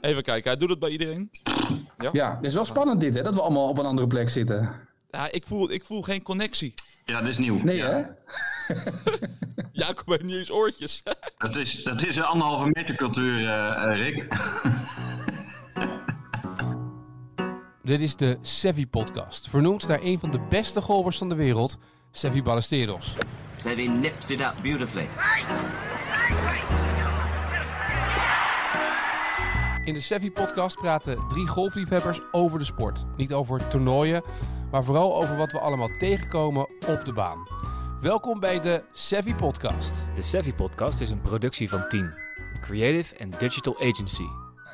Even kijken, hij doet het bij iedereen. Ja, het is wel spannend dit, hè? Dat we allemaal op een andere plek zitten. Ja, ik voel, ik voel geen connectie. Ja, dat is nieuw. Nee, ja. hè? Jacob heeft niet eens oortjes. Dat is, dat is een anderhalve meter cultuur, eh, eh, Rick. Dit is de Sevi podcast, vernoemd naar een van de beste golvers van de wereld, Sevi Ballesteros. Sevi nips it up beautifully. In de Sevi podcast praten drie golfliefhebbers over de sport. Niet over toernooien, maar vooral over wat we allemaal tegenkomen op de baan. Welkom bij de Sevi podcast. De Savvy Podcast is een productie van Team, Creative and Digital Agency.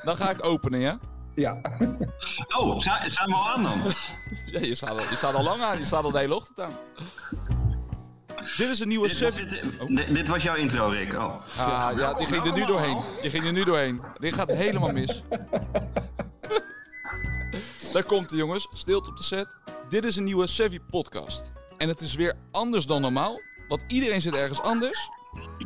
Dan ga ik openen, ja? Ja. Oh, zijn, zijn we al aan dan? Ja, je staat, al, je staat al lang aan. Je staat al de hele ochtend aan. Dit is een nieuwe sub. dit, dit- dit was jouw intro, Rick. Oh. Ah, ja, die ging er nu doorheen. Die ging er nu doorheen. Dit gaat helemaal mis. Daar komt hij, jongens. Stilte op de set. Dit is een nieuwe Savvy podcast. En het is weer anders dan normaal. Want iedereen zit ergens anders.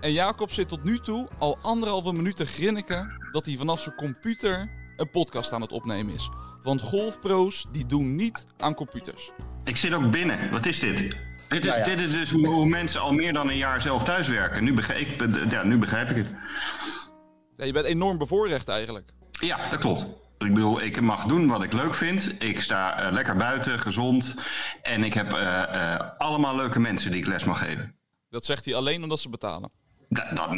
En Jacob zit tot nu toe al anderhalve minuut te grinniken dat hij vanaf zijn computer een podcast aan het opnemen is. Want golfpro's die doen niet aan computers. Ik zit ook binnen. Wat is dit? Dit is, Nou ja. dit is dus hoe, mensen al meer dan een jaar zelf thuiswerken. Nu begrijp ik, ja, nu begrijp ik het. Ja, je bent enorm bevoorrecht eigenlijk. Ja, dat klopt. Ik bedoel, ik mag doen wat ik leuk vind. Ik sta eh, lekker buiten, gezond. En ik heb eh, eh, allemaal leuke mensen die ik les mag geven. Dat zegt hij alleen omdat ze betalen. Da- dat,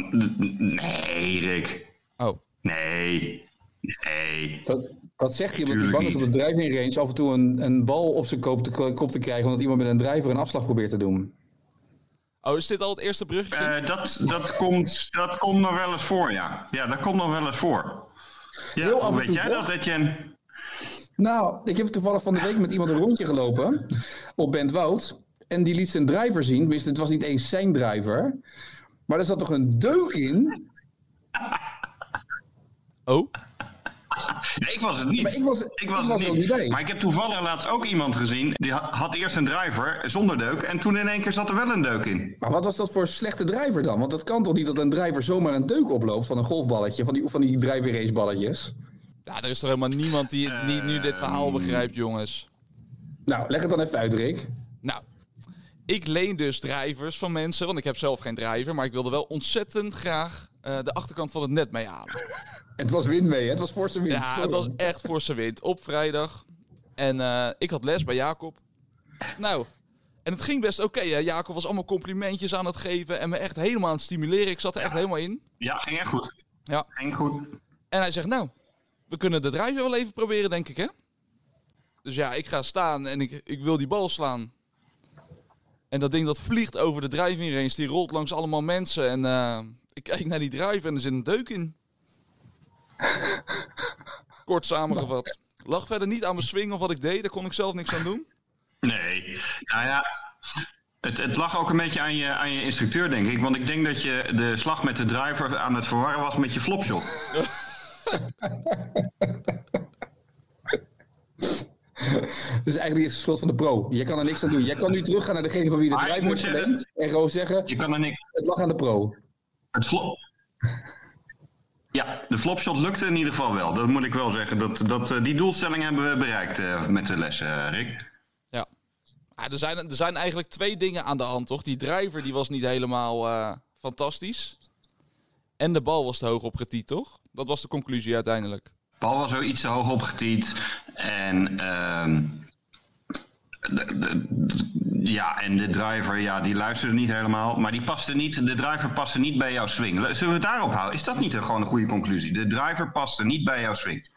nee, Rick. Oh. Nee. Nee. Dat, zegt hij omdat hij Tuurlijk bang is op de driving range af en toe een, een bal op zijn kop te, kop te krijgen. omdat iemand met een driver een afslag probeert te doen. Oh, is dit al het eerste bruggetje? Eh, dat, dat, komt, dat komt nog wel eens voor, ja. Ja, dat komt nog wel eens voor. Ja, Heel hoe weet toe, jij toch? dat, Etienne? Nou, ik heb toevallig van de week met iemand een rondje gelopen op Bentwoud. En die liet zijn driver zien. Tenminste, het was niet eens zijn driver. Maar er zat toch een deuk in. Oh? Nee, ik was het niet. Maar ik was- ik was ook niet bij. Maar ik heb toevallig laatst ook iemand gezien. Die ha- had eerst een driver zonder deuk. En toen in één keer zat er wel een deuk in. Maar wat was dat voor een slechte driver dan? Want dat kan toch niet dat een driver zomaar een deuk oploopt van een golfballetje. Van die, van die driving race balletjes. Ja, er is toch helemaal niemand die niet nu dit verhaal begrijpt, jongens. Nou, leg het dan even uit, Rick. Nou, ik leen dus drivers van mensen, want ik heb zelf geen driver, maar ik wilde wel ontzettend graag eh, de achterkant van het net mee halen. Het was wind mee, hè? Het was forse wind. Ja, het was echt voor zijn wind op vrijdag. En eh, ik had les bij Jacob. Nou, en het ging best oké. hè. Jacob was allemaal complimentjes aan het geven en me echt helemaal aan het stimuleren. Ik zat er echt helemaal in. Ja, ging echt goed. Ja. Ging goed. En hij zegt, nou, we kunnen de driver wel even proberen, denk ik, hè? Dus ja, ik ga staan en ik, ik wil die bal slaan. En dat ding dat vliegt over de driving range, die rolt langs allemaal mensen. En eh, ik kijk naar die driver en er zit een deuk in. Kort samengevat. Lag verder niet aan mijn swing of wat ik deed, daar kon ik zelf niks aan doen. Nee. Nou ja. Het, het lag ook een beetje aan je, aan je instructeur, denk ik. Want ik denk dat je de slag met de driver aan het verwarren was met je flopshot. Dus eigenlijk is het schuld van de pro. Jij kan er niks aan doen. Jij kan nu teruggaan naar degene van wie de ik driver verleend. En gewoon zeggen, Je kan er niks. het lag aan de pro. Het flop. Ja, de flopshot lukte in ieder geval wel. Dat moet ik wel zeggen. Dat, dat, eh, die doelstelling hebben we bereikt eh, met de les, eh, Rick. Ja. Ah, er, zijn, er zijn eigenlijk twee dingen aan de hand, toch? Die driver die was niet helemaal fantastisch. En de bal was te hoog opgetiet, toch? Dat was de conclusie uiteindelijk. Bal was zo iets te hoog opgetiet. En, ehm, de- de- de- ja, en de driver, ja, die luisterde niet helemaal. Maar die paste niet, de driver paste niet bij jouw swing. Zullen we het daarop houden? Is dat niet een, gewoon een goede conclusie? De driver paste niet bij jouw swing.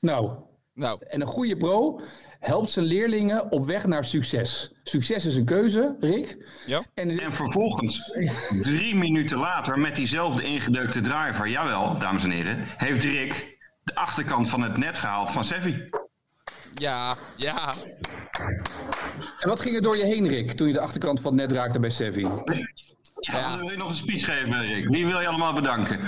Nou, Nou, en een goede pro helpt zijn leerlingen op weg naar succes. Succes is een keuze, Rick. ja. En, En vervolgens, drie minuten later, met diezelfde ingedeukte driver, jawel, dames en heren, heeft Rick de achterkant van het net gehaald van Sevi. Ja, ja. En wat ging er door je heen, Rick, toen je de achterkant van het net raakte bij Sevi? Ja, Ja. Wil je nog een speech geven, Rick? Wie wil je allemaal bedanken?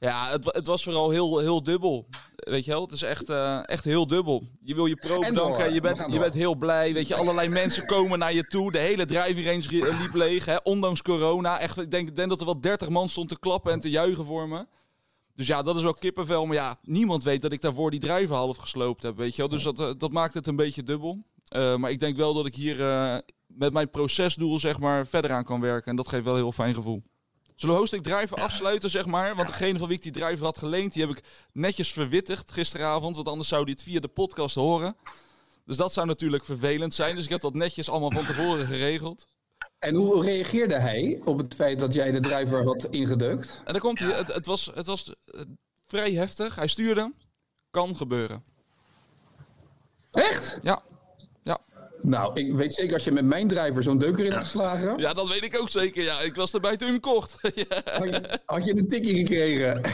Ja, het, het was vooral heel, heel dubbel. Weet je wel, het is echt, eh, echt heel dubbel. Je wil je pro En bedanken, je bent, je bent heel blij. Weet je, allerlei mensen komen naar je toe. De hele driving range liep leeg, hè, ondanks corona. Echt, ik denk, ik denk dat er wel 30 man stond te klappen en te juichen voor me. Dus ja, dat is wel kippenvel. Maar ja, niemand weet dat ik daarvoor die drijven half gesloopt heb, weet je wel. Dus dat, eh, dat maakt het een beetje dubbel. Eh, maar ik denk wel dat ik hier eh, met mijn procesdoel, zeg maar, verder aan kan werken. En dat geeft wel een heel fijn gevoel. Zullen we Hoostek Drijven afsluiten, zeg maar? Want degene van wie ik die drijver had geleend, die heb ik netjes verwittigd gisteravond. Want anders zou die het via de podcast horen. Dus dat zou natuurlijk vervelend zijn. Dus ik heb dat netjes allemaal van tevoren geregeld. En hoe reageerde hij op het feit dat jij de driver had ingedrukt? En dan komt hij. Het, het was, het was eh, vrij heftig. Hij stuurde. Kan gebeuren. Echt? Ja. Nou, ik weet zeker als je met mijn driver zo'n deuker in had geslagen, Ja, dat weet ik ook zeker. Ja, ik was erbij toen hem kocht. ja. had, je, had je een tikkie gekregen.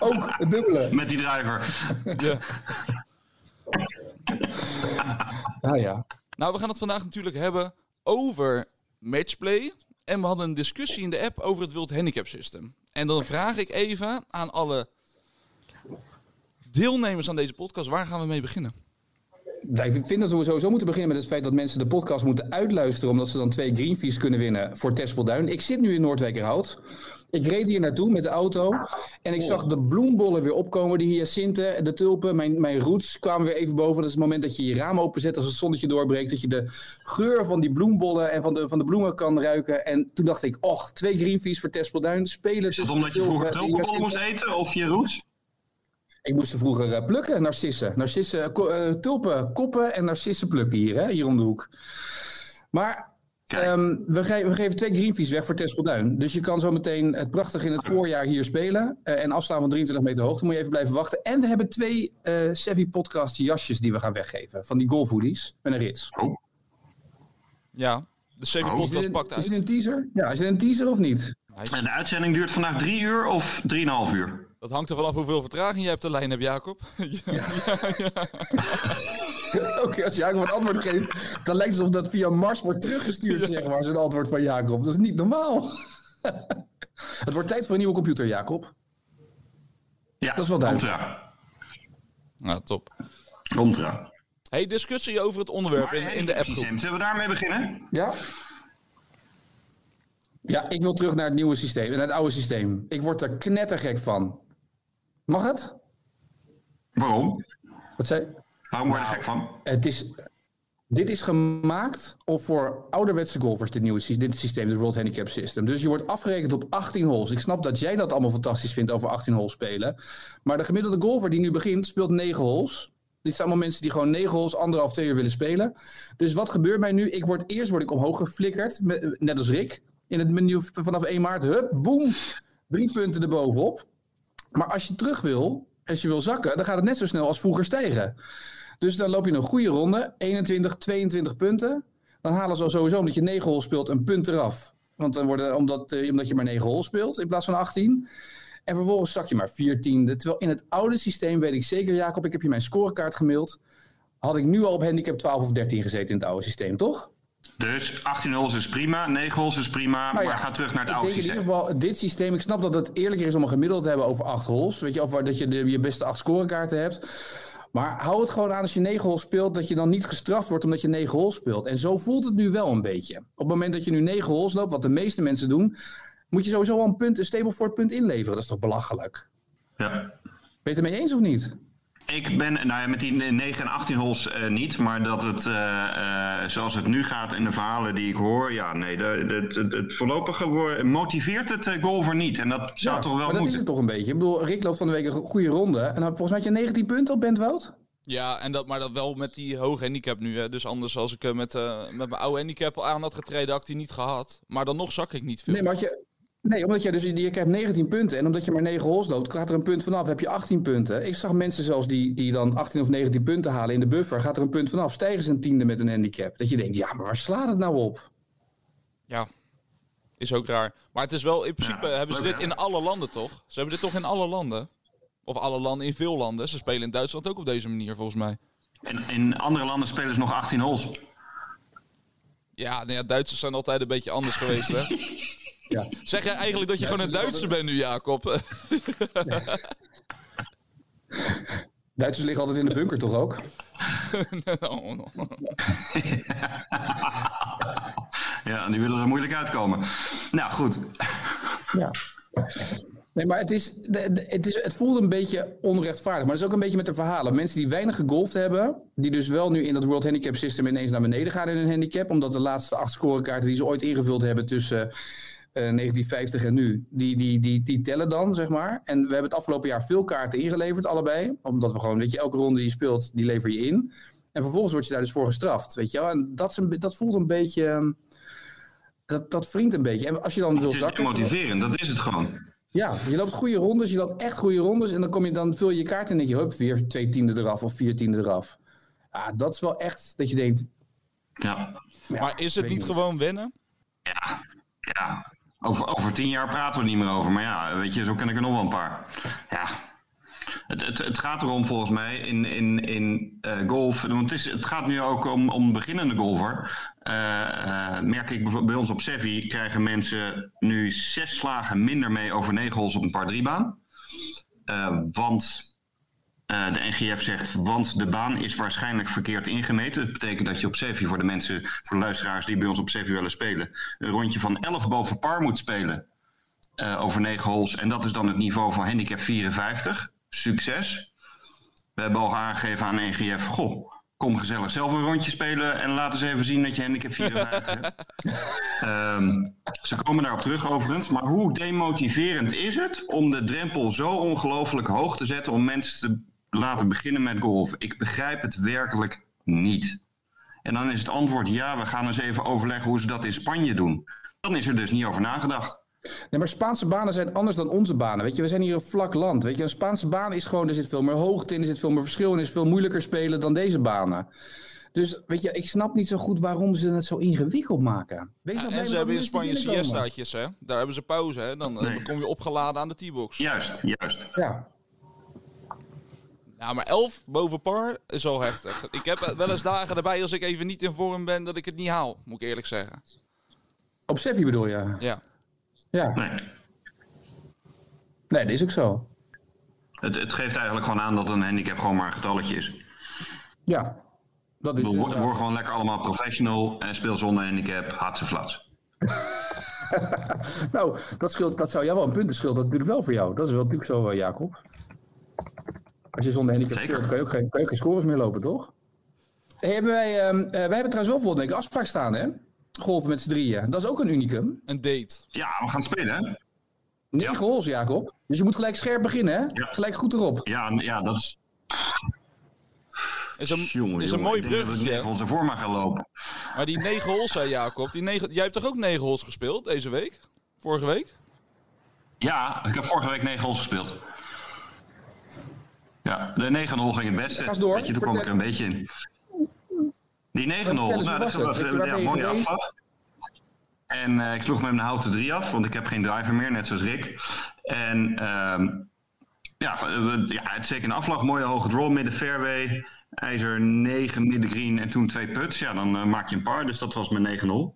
Ook het dubbele. Met die driver. ja. Ah ja. Nou, we gaan het vandaag natuurlijk hebben over matchplay. En we hadden een discussie in de app over het World Handicap System. En dan vraag ik even aan alle deelnemers aan deze podcast, waar gaan we mee beginnen? Nou, ik vind dat we sowieso moeten beginnen met het feit dat mensen de podcast moeten uitluisteren. Omdat ze dan twee greenfees kunnen winnen voor Tespelduin. Ik zit nu in Noordwijkerhout. Ik reed hier naartoe met de auto. En ik zag de bloembollen weer opkomen. De hyacinten, de tulpen, mijn, mijn roots kwamen weer even boven. Dat is het moment dat je je raam openzet als het zonnetje doorbreekt. Dat je de geur van die bloembollen en van de, van de bloemen kan ruiken. En toen dacht ik, och, twee greenfees voor Tespelduin. Spelen Is dat omdat je vroeger tulpenbollen moest eten of je roots? Ik moest ze vroeger eh, plukken, narcissen. Narcissen, ko- eh, tulpen, koppen en narcissen plukken hier, hè, hier om de hoek. Maar ehm, we, ge- we geven twee greenfees weg voor Tespelduin. Dus je kan zo meteen het prachtig in het voorjaar hier spelen. eh, en afstaan van 23 meter hoogte. Moet je even blijven wachten. En we hebben twee eh Savvy Podcast jasjes die we gaan weggeven. Van die golfhoodies met een rits. Ja, de CV Oh. Is podcast pakt is uit. dit een teaser? Ja, is dit een teaser of niet? Is- En de uitzending duurt vandaag drie uur of drieënhalf uur? Dat hangt er vanaf hoeveel vertraging je hebt de lijn hebt, Jacob. ja. Oké, als Jacob een antwoord geeft, dan lijkt het alsof dat via Mars wordt teruggestuurd, zeg maar, zo'n antwoord van Jacob. Dat is niet normaal. het wordt tijd voor een nieuwe computer, Jacob. Ja, Dat is wel duidelijk. eraan. Nou, top. Eraan. Hey, discussie over het onderwerp Maar in, in de systeem, Zullen we daarmee beginnen? Ja? Ja, ik wil terug naar het nieuwe systeem, naar het oude systeem. Ik word er knettergek van. Mag het? Waarom? Wat zei Waarom word je Nou. er gek van? Het is, dit is gemaakt om voor ouderwetse golfers, dit nieuwe sy- dit systeem, het World Handicap System. Dus je wordt afgerekend op 18 holes. Ik snap dat jij dat allemaal fantastisch vindt over 18 holes spelen. Maar de gemiddelde golfer die nu begint, speelt 9 holes. Dit zijn allemaal mensen die gewoon 9 holes, anderhalf, twee uur willen spelen. Dus wat gebeurt mij nu? Ik word, eerst word ik omhoog geflikkerd, net als Rick. In het menu vanaf 1 maart, hup, boem, drie punten erbovenop. Maar als je terug wil, als je wil zakken, dan gaat het net zo snel als vroeger stijgen. Dus dan loop je een goede ronde, 21, 22 punten. Dan halen ze al sowieso, omdat je 9 holes speelt, een punt eraf. Want dan worden, omdat, eh, omdat je maar 9 holes speelt in plaats van 18. En vervolgens zak je maar 14e. Terwijl in het oude systeem weet ik zeker, Jacob, ik heb je mijn scorekaart gemaild. Had ik nu al op handicap 12 of 13 gezeten in het oude systeem, toch? Dus 18 holes is prima, 9 holes is prima, Nou maar ga terug naar het oude denk in systeem. ieder geval, dit systeem, ik snap dat het eerlijker is om een gemiddeld te hebben over 8 holes. Weet je, of dat je de, je beste 8 scorekaarten hebt. Maar hou het gewoon aan als je 9 holes speelt, dat je dan niet gestraft wordt omdat je 9 holes speelt. En zo voelt het nu wel een beetje. Op het moment dat je nu 9 holes loopt, wat de meeste mensen doen, moet je sowieso wel een punt, een Stableford punt inleveren. Dat is toch belachelijk? Ja. Ben je het ermee eens of niet? Ik ben, nou ja, met die 9 en 18 holes eh, niet, maar dat het eh, eh, zoals het nu gaat in de verhalen die ik hoor, ja, nee, de, de, de- het voorlopige woord- motiveert het golfer niet. En dat zou Ja, toch wel maar dat is moeten. het toch een beetje. Ik bedoel, Rick loopt van de week een goede ronde. En dan, volgens mij had je 19 punten op Bentwoud. Ja, en dat, maar dat wel met die hoge handicap nu. Hè. Dus anders als ik met, eh, met mijn oude handicap al aan had getreden, had ik die niet gehad. Maar dan nog zak ik niet veel. Nee, maar had je, nee, omdat je dus je krijgt 19 punten en omdat je maar 9 holes loopt, gaat er een punt vanaf. Heb je 18 punten. Ik zag mensen zelfs die, die dan 18 of 19 punten halen in de buffer, gaat er een punt vanaf. Stijgen ze een tiende met een handicap. Dat je denkt, ja, maar waar slaat het nou op? Ja, is ook raar. Maar het is wel, in principe Ja, hebben ze dit in alle landen toch? Ze hebben dit toch in alle landen? Of alle landen, in veel landen. Ze spelen in Duitsland ook op deze manier volgens mij. En in andere landen spelen ze nog 18 holes. Ja, nou ja, Duitsers zijn altijd een beetje anders geweest hè. Ja. Zeg jij eigenlijk dat je gewoon een Duitser bent nu, Jacob? Duitsers liggen altijd in de bunker toch ook? Ja, die willen er moeilijk uitkomen. Nou, goed. Ja. Nee, maar het, is, het, is, het voelt een beetje onrechtvaardig. Maar dat is ook een beetje met de verhalen. Mensen die weinig gegolfd hebben, die dus wel nu in dat World Handicap System ineens naar beneden gaan in hun handicap, omdat de laatste acht scorekaarten die ze ooit ingevuld hebben tussen 1950 en nu, die, die, die, die tellen dan, zeg maar. En we hebben het afgelopen jaar veel kaarten ingeleverd, allebei. Omdat we gewoon, weet je, elke ronde die je speelt, die lever je in. En vervolgens word je daar dus voor gestraft, weet je wel. En dat, is een, dat voelt een beetje... ehm, Dat, dat wringt een beetje. En als je dan wil Het is zakken... motiverend, dat is het gewoon. Ja, je loopt goede rondes, je loopt echt goede rondes. En dan, kom je, dan vul je je kaart en denk je, hup, weer twee tienden eraf of vier tienden eraf. Ja, dat is wel echt dat je denkt... Ja, ja, maar is het niet gewoon wennen? ja, ja. Over, over tien jaar praten we niet meer over. Maar ja, weet je, zo ken ik er nog wel een paar. Ja. Het, het, het gaat erom volgens mij in, in, in eh, golf. Want het, is, het gaat nu ook om, om beginnende golfer. Eh, eh, merk ik bij ons op Sevi krijgen mensen nu zes slagen minder mee over negen holes op een par 3 baan. Eh, want eh, de NGF zegt, want de baan is waarschijnlijk verkeerd ingemeten. Dat betekent dat je op Sevi, voor de mensen, voor de luisteraars die bij ons op Sevi willen spelen, een rondje van 11 boven par moet spelen eh, over 9 holes. En dat is dan het niveau van handicap 54. Succes. We hebben al aangegeven aan NGF, goh, kom gezellig zelf een rondje spelen en laat eens even zien dat je handicap 54 hebt. Ehm, ze komen daarop terug overigens. Maar hoe demotiverend is het om de drempel zo ongelooflijk hoog te zetten om mensen te laten beginnen met golf? Ik begrijp het werkelijk niet. En dan is het antwoord ja, we gaan eens even overleggen hoe ze dat in Spanje doen. Dan is er dus niet over nagedacht. Nee, maar Spaanse banen zijn anders dan onze banen. Weet je, we zijn hier een vlak land. Weet je, een Spaanse baan is gewoon, er zit veel meer hoogte in, er zit veel meer verschil in, is veel moeilijker spelen dan deze banen. Dus weet je, ik snap niet zo goed waarom ze het zo ingewikkeld maken. Wees nou blij en ze hebben in Spanje siestaatjes, hè? Daar hebben ze pauze, hè? Dan, eh, Nee. dan kom je opgeladen aan de T-box. Juist, juist. Ja. Ja, maar 11 boven par is wel heftig. Ik heb wel eens dagen erbij als ik even niet in vorm ben dat ik het niet haal, moet ik eerlijk zeggen. Op Seffi bedoel je? Ja. Ja. Nee. Nee, dat is ook zo. Het, het geeft eigenlijk gewoon aan dat een handicap gewoon maar een getalletje is. Ja. Dat is We wo- word gewoon lekker allemaal professional en speel zonder handicap, hartse flats. Nou, dat, scheelt, dat zou jou wel een punt beschillen. Dat natuurlijk wel voor jou. Dat is wel natuurlijk zo, eh, Jacob. Als je zonder handicap Zeker. speelt, kan je ook geen, kan je ook geen scores meer lopen, toch? Hey, hebben wij, ehm, eh, wij hebben trouwens wel volgende week een afspraak staan, hè? Golven met z'n drieën. Dat is ook een unicum. Een date. Ja, we gaan spelen, hè? Negen holes, Jacob. Dus je moet gelijk scherp beginnen, hè? Ja. Gelijk goed erop. Ja, ja dat is... Is een, Jongen, is een jongen, mooi ik denk dat ik bruggetje. negen holes ervoor mag gaan lopen. Maar die 9 holes, zei Jacob. Die negen, jij hebt toch ook 9 holes gespeeld deze week? Vorige week? Ja, ik heb vorige week negen holes gespeeld. Ja, de negende hole ging het beste. Ga eens door. Weet je, toen kwam ik er een beetje in. Die negende Vertel hole, eens, nou, hoe dat was geweest? afslag. En eh, ik sloeg met mijn houten drie af, want ik heb geen driver meer, net zoals Rick. En ehm, ja, we- ja, het is zeker een afslag, mooie hoge draw, midden fairway. IJzer 9 midden green en toen twee puts. Ja, dan eh, maak je een par, dus dat was mijn 9-0.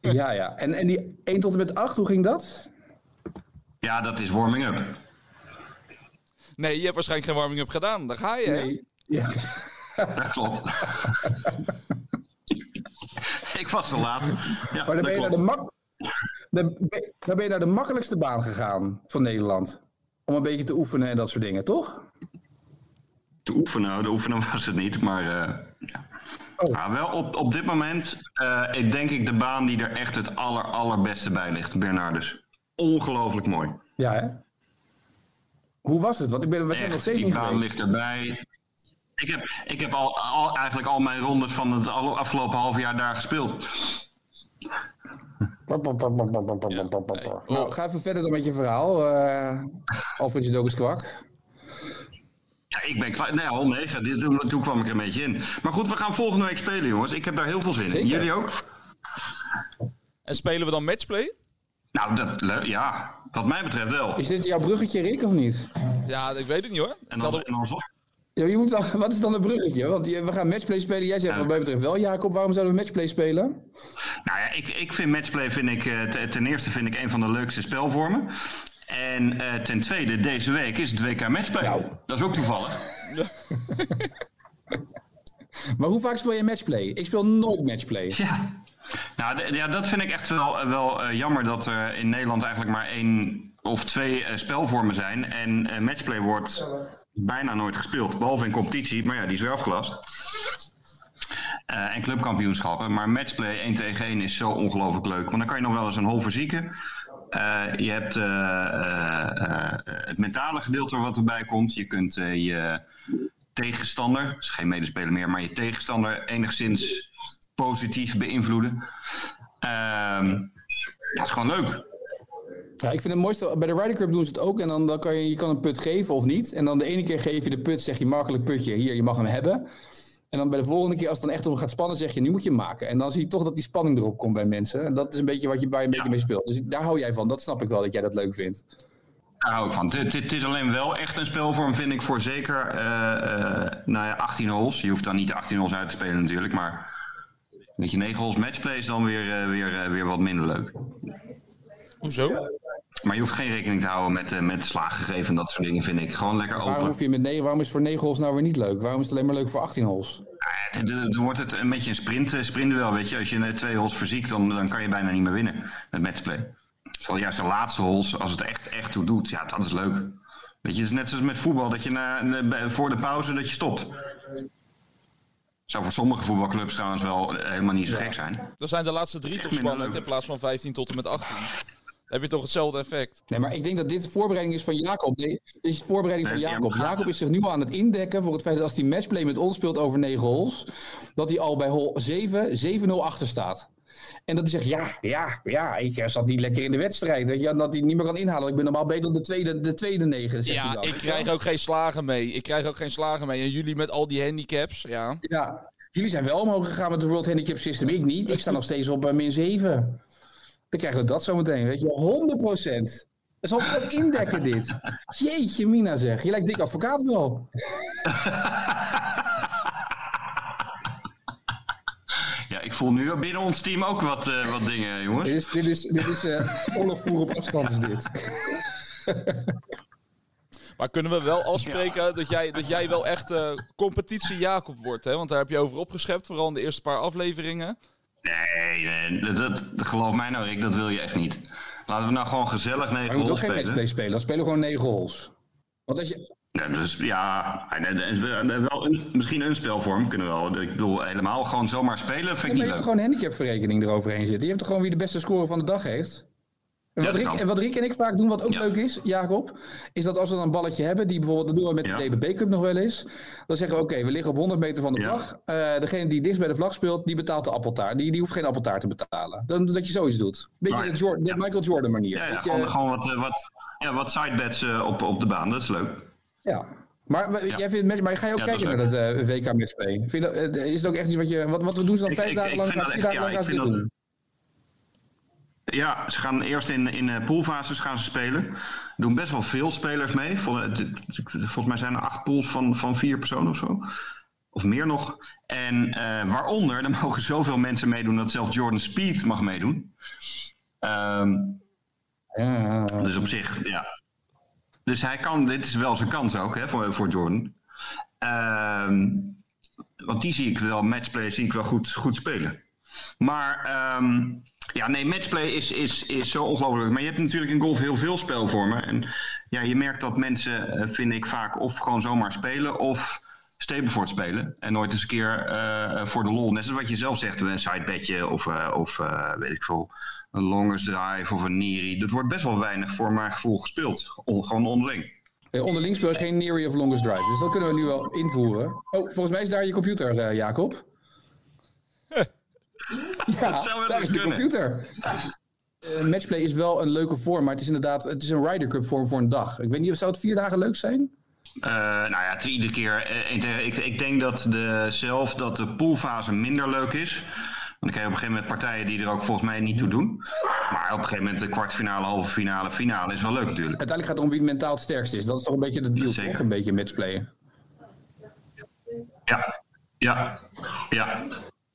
Ja, ja. En, en die 1 tot en met 8, hoe ging dat? Ja, dat is warming up. Nee, je hebt waarschijnlijk geen warming-up gedaan. Daar ga je, hè? Ja. Dat klopt. ik was te laat. Ja, Maar dan ben je, naar de mak dan ben dan ben je naar de makkelijkste baan gegaan van Nederland. Om een beetje te oefenen en dat soort dingen, toch? Te oefenen, de oefenen was het niet, maar eh, ja. Oh. Maar wel op, op dit moment, eh, ik denk ik de baan die er echt het aller, allerbeste bij ligt, Bernardus. Ongelooflijk mooi. Ja, hè? Hoe was het? Want ik ben, we zijn nog steeds die niet baan geweest. ligt erbij. Ik heb, ik heb al, al, eigenlijk al mijn rondes van het afgelopen half jaar daar gespeeld. Nou, ga even verder dan met je verhaal. eh Alfred Jodokus kwak. Ja, ik ben klaar. Nee, al negen. Dit- Toen, toen kwam ik er een beetje in. Maar goed, we gaan volgende week spelen, jongens. Ik heb daar heel veel zin in. Jullie ook? En spelen we dan matchplay? Nou, dat, ja, wat mij betreft wel. Is dit jouw bruggetje, Rick, of niet? Ja, ik weet het niet hoor. En dan, en dan zo- Ja, je moet dan, wat is dan een bruggetje? Want je- we gaan matchplay spelen. Jij zegt Ja. wat mij betreft wel, Jacob. Waarom zouden we matchplay spelen? Nou ja, ik, ik vind matchplay vind ik, eh, te- ten eerste vind ik een van de leukste spelvormen. En eh, ten tweede, deze week is het WK matchplay. Nou. Dat is ook toevallig. Maar hoe vaak speel je matchplay? Ik speel nooit matchplay. Ja. Nou, ja, dat vind ik echt wel, wel eh, jammer dat er in Nederland eigenlijk maar één of twee eh, spelvormen zijn. En eh, matchplay wordt bijna nooit gespeeld. Behalve in competitie, maar ja, die is weer afgelast. Eh, en clubkampioenschappen. Maar matchplay 1 tegen 1 is zo ongelooflijk leuk. Want dan kan je nog wel eens een hol verzieken. Eh, je hebt eh, eh, eh, het mentale gedeelte wat erbij komt. Je kunt eh, je tegenstander, het is geen medespeler meer, maar je tegenstander enigszins positief beïnvloeden. Ehm ja, het is gewoon leuk. Ja, ik vind het mooiste, bij de Ryder Cup doen ze het ook. En dan, dan kan je, je kan een put geven of niet. En dan de ene keer geef je de put, zeg je makkelijk putje, hier, je mag hem hebben. En dan bij de volgende keer, als het dan echt om gaat spannen, zeg je, nu moet je hem maken. En dan zie je toch dat die spanning erop komt bij mensen. En dat is een beetje wat je, waar je een beetje mee speelt. Dus daar hou jij van. Dat snap ik wel, dat jij dat leuk vindt. Daar hou ik van. Het, is alleen wel echt een spelvorm, vind ik, voor zeker eh, nou ja, 18 holes. Je hoeft dan niet de 18 holes uit te spelen natuurlijk, maar met je 9 holes matchplay is dan weer, eh, weer, eh, weer wat minder leuk. Hoezo? Maar je hoeft geen rekening te houden met, eh, met slagen geven en dat soort dingen, vind ik. Gewoon lekker Waarom, open. hoef je met negen, waarom is voor 9 holes nou weer niet leuk? Waarom is het alleen maar leuk voor 18 holes? Dan wordt het een beetje een sprint, sprintduel, weet je. Als je twee holes verziekt, dan, dan kan je bijna niet meer winnen met matchplay. Terwijl juist de laatste holes, als het echt, echt toe doet, ja, dat is leuk. Weet je, het is net zoals met voetbal, dat je na, voor de pauze dat je stopt. Zou voor sommige voetbalclubs trouwens wel eh, helemaal niet zo gek zijn. Dan zijn de laatste drie toch spannend in plaats van 15 tot en met 18. Dan heb je toch hetzelfde effect. Nee, maar ik denk dat dit de voorbereiding is van Jacob. Nee, dit is de voorbereiding van Nee, Jacob. Jacob is zich nu al aan het indekken voor het feit dat als hij matchplay met ons speelt over 9 holes, dat hij al bij hole 7, 7-0 achter staat. En dat hij zegt, ja, ja, ja, ik eh, zat niet lekker in de wedstrijd. Weet je, dat hij niet meer kan inhalen. Ik ben normaal beter dan de tweede, de tweede negen. zegt hij Ja, dan. ik krijg ook geen slagen mee. Ik krijg ook geen slagen mee. En jullie met al die handicaps, ja. Ja, jullie zijn wel omhoog gegaan met de World Handicap System. Ik niet. Ik sta nog steeds op eh, min 7. Dan krijgen we dat zometeen, weet je. 100 procent. Dat is wat indekken dit. Jeetje mina zeg. Je lijkt dik advocaat wel. Ja, ik voel nu binnen ons team ook wat, eh, wat dingen, jongens. Dit is, dit is, dit is eh op afstand is dit. Maar kunnen we wel afspreken dat, jij, dat jij wel echt eh, competitie Jacob wordt, hè? Want daar heb je over opgeschept, vooral in de eerste paar afleveringen. Nee, nee dat, dat- geloof mij nou, Rick, dat wil je echt niet. Laten we nou gewoon gezellig Maar negen je moet ook holes geen spelen. matchplay spelen. Dan spelen we gewoon 9 holes. Want als je, Ja, dus ja, en- en- en- en wel een, misschien een spelvorm kunnen we wel. Ik bedoel, helemaal gewoon zomaar spelen vind Ja, maar je hebt leuk. gewoon een handicapverrekening eroverheen zitten. Je hebt toch gewoon wie de beste score van de dag heeft? En wat, Rick, en wat Rick en ik vaak doen, wat ook Ja. leuk is, Jacob, is dat als we dan een balletje hebben, die bijvoorbeeld, dat doen we met de DBB Cup nog wel eens, dan zeggen we, oké, we liggen op 100 meter van de vlag. Eh, degene die dichtst bij de vlag speelt, die betaalt de appeltaart. Die, die hoeft geen appeltaart te betalen. Dan, dat je zoiets doet. Beetje Right. de, Jordan, de Michael Jordan manier. Ja, je- gewoon, gewoon wat, eh, wat, ja, wat sidebets eh, op, op de baan, dat is leuk. Ja. Maar, maar Ja. jij vindt, maar ga je ook Ja, kijken naar dat eh, WK matchplay? Vind je dat, eh, is het ook echt iets wat je, wat, wat we doen ze dan Ik- vijf ik- dagen ik lang, vier echt- dagen lang ja, gaan ze doen? Ja, ze gaan eerst in, in eh, poolfases gaan ze spelen. Er doen best wel veel spelers mee. Vol- Volgens mij zijn er acht pools van, van vier personen of zo. Of meer nog. En waaronder, er mogen zoveel mensen meedoen dat zelfs Jordan Speed mag meedoen. Ehm, Ja, dus op zich, ja. Dus hij kan, dit is wel zijn kans ook hè, voor, voor Jordan. Ehm, want die zie ik wel, matchplay zie ik wel goed, goed spelen. Maar ehm, ja, nee, matchplay is, is, is zo ongelooflijk. Maar je hebt natuurlijk in golf heel veel spelvormen. En ja, je merkt dat mensen, eh, vind ik vaak, of gewoon zomaar spelen of Stableford spelen. En nooit eens een keer eh, voor de lol. Net zoals wat je zelf zegt, een sidebedje of, eh, of eh, weet ik veel, een longest drive of een niri. Dat wordt best wel weinig voor mijn gevoel gespeeld. On- gewoon onderling. Eh, onderling speel je geen Neary of Longest Drive. Dus dat kunnen we nu wel invoeren. Oh, volgens mij is daar je computer, eh, Jacob. ja, Dat zou wel daar eens is de kunnen. computer. Eh, matchplay is wel een leuke vorm, maar het is inderdaad het is een Ryder Cup vorm voor een dag. Ik weet niet, zou het vier dagen leuk zijn? Eh, nou ja, het is iedere keer. eh, ik, ik denk dat de, zelf dat de poolfase minder leuk is. Want ik heb op een gegeven moment partijen die er ook volgens mij niet toe doen. Maar op een gegeven moment de kwartfinale, halve finale, finale is wel leuk natuurlijk. Uiteindelijk gaat het om wie het mentaal het sterkst is. Dat is toch een beetje de deal, toch? Een beetje matchplayen. Ja, ja, ja.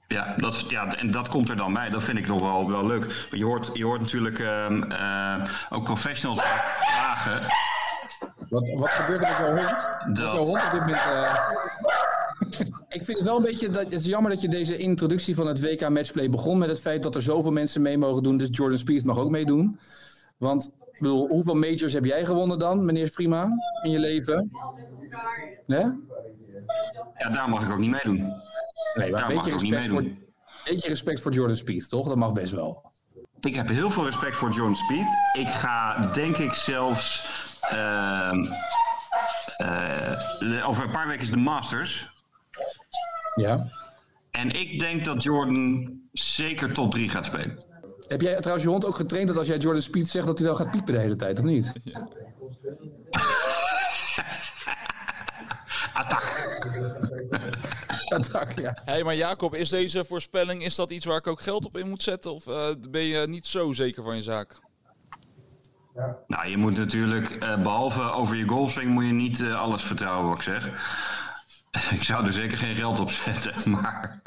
Ja, dat, ja, en dat komt er dan bij. Dat vind ik toch wel, wel leuk. Je hoort, je hoort natuurlijk ehm, eh, ook professionals vragen. Wat, wat gebeurt er met jouw hond? Dat- jouw hond op dit moment... eh, Ik vind het wel een beetje, dat, het is jammer dat je deze introductie van het WK Matchplay begon met het feit dat er zoveel mensen mee mogen doen. Dus Jordan Spieth mag ook meedoen. Want, bedoel, hoeveel majors heb jij gewonnen dan, meneer Prima, in je leven? Nee? Ja, daar mag ik ook niet meedoen. Nee, Daar een mag ik ook niet voor, meedoen. beetje respect voor Jordan Spieth, toch? Dat mag best wel. Ik heb heel veel respect voor John Speed. Ik ga denk ik zelfs. Ehm, eh, de- over een paar weken is de Masters. Ja. En ik denk dat Jordan zeker top 3 gaat spelen. Heb jij trouwens je hond ook getraind dat als jij Jordan Spieth zegt dat hij wel gaat piepen de hele tijd, of niet? Attack. Attack, ja. Hé, hey, maar Jacob, is deze voorspelling is dat iets waar ik ook geld op in moet zetten? Of eh, ben je niet zo zeker van je zaak? Nou, je moet natuurlijk, eh, behalve over je golfswing, moet je niet eh, alles vertrouwen wat ik zeg. ik zou er zeker geen geld op zetten, maar.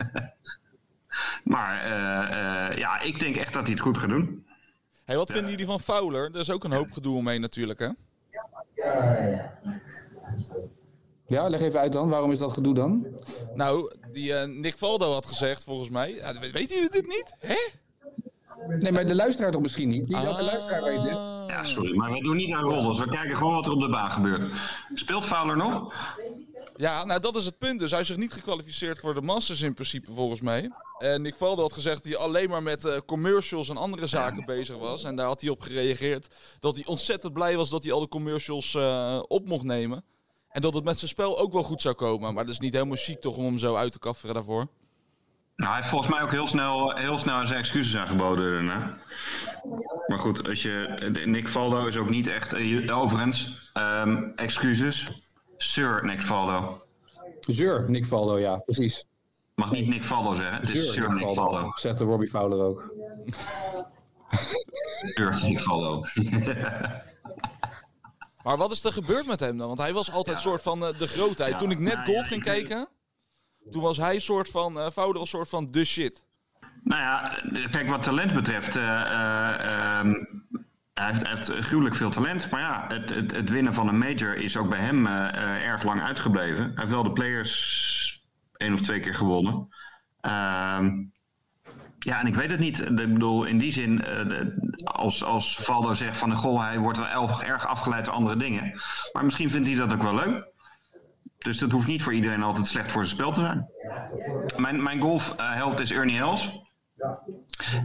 maar eh, eh, ja, ik denk echt dat hij het goed gaat doen. hey, wat vinden jullie van Fowler? Er is ook een hoop gedoe omheen natuurlijk, hè? Ja, leg even uit dan. Waarom is dat gedoe dan? Nou, die eh, Nick Valdo had gezegd, volgens mij. Ja, we- weten jullie dit niet? Hè? Nee, maar de luisteraar toch misschien niet? Die elke luisteraar weet het. Ah. Ja, sorry, maar we doen niet aan rollers. We kijken gewoon wat er op de baan gebeurt. Speelt Fowler nog? Ja, nou dat is het punt. Dus hij is zich niet gekwalificeerd voor de Masters in principe, volgens mij. En Nick Valdo had gezegd dat hij alleen maar met eh, commercials en andere zaken bezig was. En daar had hij op gereageerd dat hij ontzettend blij was dat hij al de commercials eh, op mocht nemen. En dat het met zijn spel ook wel goed zou komen. Maar dat is niet helemaal chic toch om hem zo uit te kafferen daarvoor. Nou, hij heeft volgens mij ook heel snel, heel snel zijn excuses aangeboden daarna. Maar goed, als je, Nick Valdo is ook niet echt... eh, Overigens, ehm, excuses. Sir Nick Valdo. Zeur, Nick Valdo, ja, precies. Mag niet Nick Valdo zeggen, het is Sir Nick Valdo. Zegt de Robbie Fowler ook. Sir Nick Valdo. Maar wat is er gebeurd met hem dan? Want hij was altijd een soort van eh, de grootheid. Ja. Toen ik net Nou, golf ja, ging ik- kijken, toen was hij soort van, eh Valdo was soort van de shit. Nou ja, kijk, wat talent betreft. eh, eh, ehm, hij, heeft, hij heeft gruwelijk veel talent. Maar ja, het, het, het winnen van een major is ook bij hem eh, eh, erg lang uitgebleven. Hij heeft wel de players één of twee keer gewonnen. Ehm, ja, en ik weet het niet. Ik bedoel, in die zin, eh, de- als, als Valdo zegt van goh, hij wordt wel erg afgeleid door andere dingen. Maar misschien vindt hij dat ook wel leuk. Dus dat hoeft niet voor iedereen altijd slecht voor zijn spel te zijn. Mijn, mijn golfheld is Ernie Els.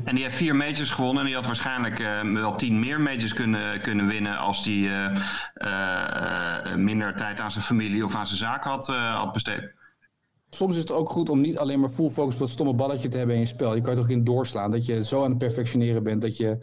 En die heeft vier majors gewonnen. En die had waarschijnlijk eh, wel tien meer majors kunnen, kunnen winnen als hij eh, eh, minder tijd aan zijn familie of aan zijn zaak had, had besteed. Soms is het ook goed om niet alleen maar full focus op dat stomme balletje te hebben in je spel. Je kan je toch in doorslaan. Dat je zo aan het perfectioneren bent dat je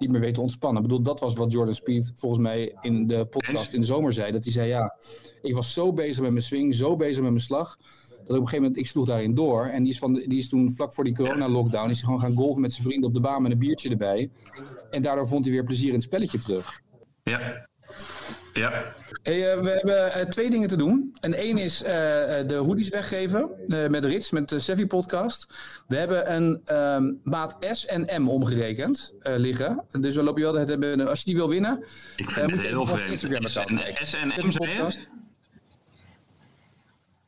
niet meer weet te ontspannen. Ik bedoel, dat was wat Jordan Speed volgens mij in de podcast in de zomer zei. Dat hij zei, ja, ik was zo bezig met mijn swing, zo bezig met mijn slag. Dat op een gegeven moment, ik sloeg daarin door. En die is, van, die is toen vlak voor die corona-lockdown, is hij gewoon gaan golven met zijn vrienden op de baan met een biertje erbij. En daardoor vond hij weer plezier in het spelletje terug. Ja. Ja. Hey, eh, we hebben eh, twee dingen te doen. En één is eh, de hoodies weggeven met Rits, met de Sevi podcast. We hebben een ehm, maat S en M omgerekend liggen. Dus we lopen je wel het hebben. Als je die wil winnen, Ik vind moet je heel op. Instagram account kijken. S en M, podcast.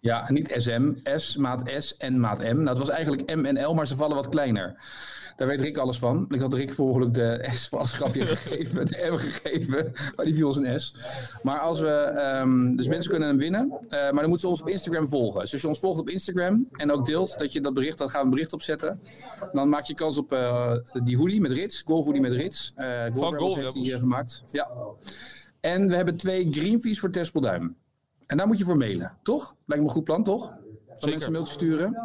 Ja, niet SM, S, maat S en maat M. Nou, het was eigenlijk M en L, maar ze vallen wat kleiner. Daar weet Rick alles van. Ik had Rick ongeluk de S als grapje gegeven, de M gegeven, maar die viel als een S. Maar als we, ehm, dus mensen kunnen hem winnen, eh, maar dan moeten ze ons op Instagram volgen. Dus als je ons volgt op Instagram en ook deelt dat je dat bericht, dan gaan we een bericht opzetten. Dan maak je kans op eh, die hoodie met Rits, golf hoodie met Rits. Eh Golf Golf heeft eh, gemaakt. Ja. En we hebben twee green fees voor Tespelduim. En daar moet je voor mailen, toch? Lijkt me een goed plan, toch? Zeker. mensen een mailtje sturen.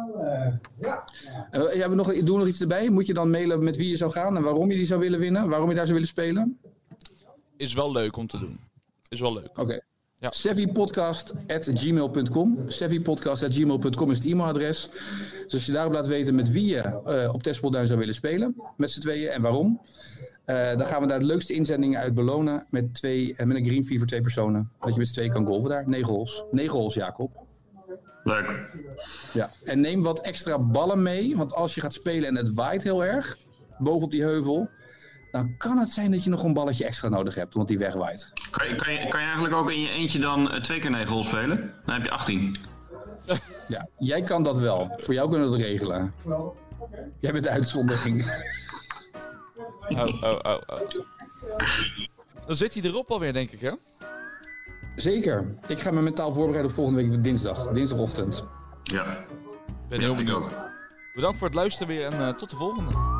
Uh, ja, we nog, doe nog iets erbij. Moet je dan mailen met wie je zou gaan en waarom je die zou willen winnen? Waarom je daar zou willen spelen? Is wel leuk om te doen. Is wel leuk. Oké. Ja. Savvypodcast.gmail.com Savvypodcast.gmail.com is het e-mailadres. Dus als je daarop laat weten met wie je eh, op Tespelduin zou willen spelen, met z'n tweeën en waarom, eh, dan gaan we daar de leukste inzendingen uit belonen met, twee, eh, met een green fee voor twee personen. Dat je met z'n tweeën kan golven daar. Negen holes. Negen holes, Jacob. Leuk. Ja. En neem wat extra ballen mee, want als je gaat spelen en het waait heel erg, bovenop die heuvel, dan kan het zijn dat je nog een balletje extra nodig hebt, want die wegwaait. Kan je, kan, je, kan je eigenlijk ook in je eentje dan eh, twee keer negen hol spelen? Dan heb je 18. Ja, jij kan dat wel. Voor jou kunnen we dat regelen. Jij bent de uitzondering. Oh, oh, oh, oh. Dan zit hij erop alweer, denk ik, hè? Zeker. Ik ga me mentaal voorbereiden op volgende week dinsdag. Dinsdagochtend. Ja, ben heel benieuwd. Bedankt voor het luisteren weer en eh, tot de volgende.